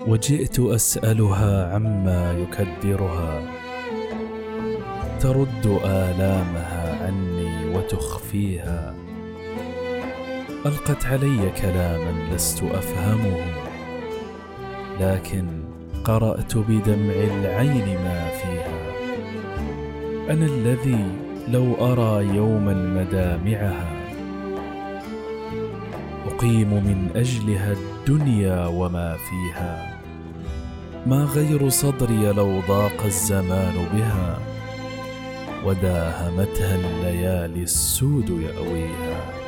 وجئت أسألها عما يكدرها. ترد آلامها عني وتخفيها. ألقت علي كلاما لست أفهمه. لكن قرأت بدمع العين ما فيها. أنا الذي لو أرى يوما مدامعها. اقيم من أجلها الدنيا وما فيها. ما غير صدري لو ضاق الزمان بها وداهمتها الليالي السود يأويها.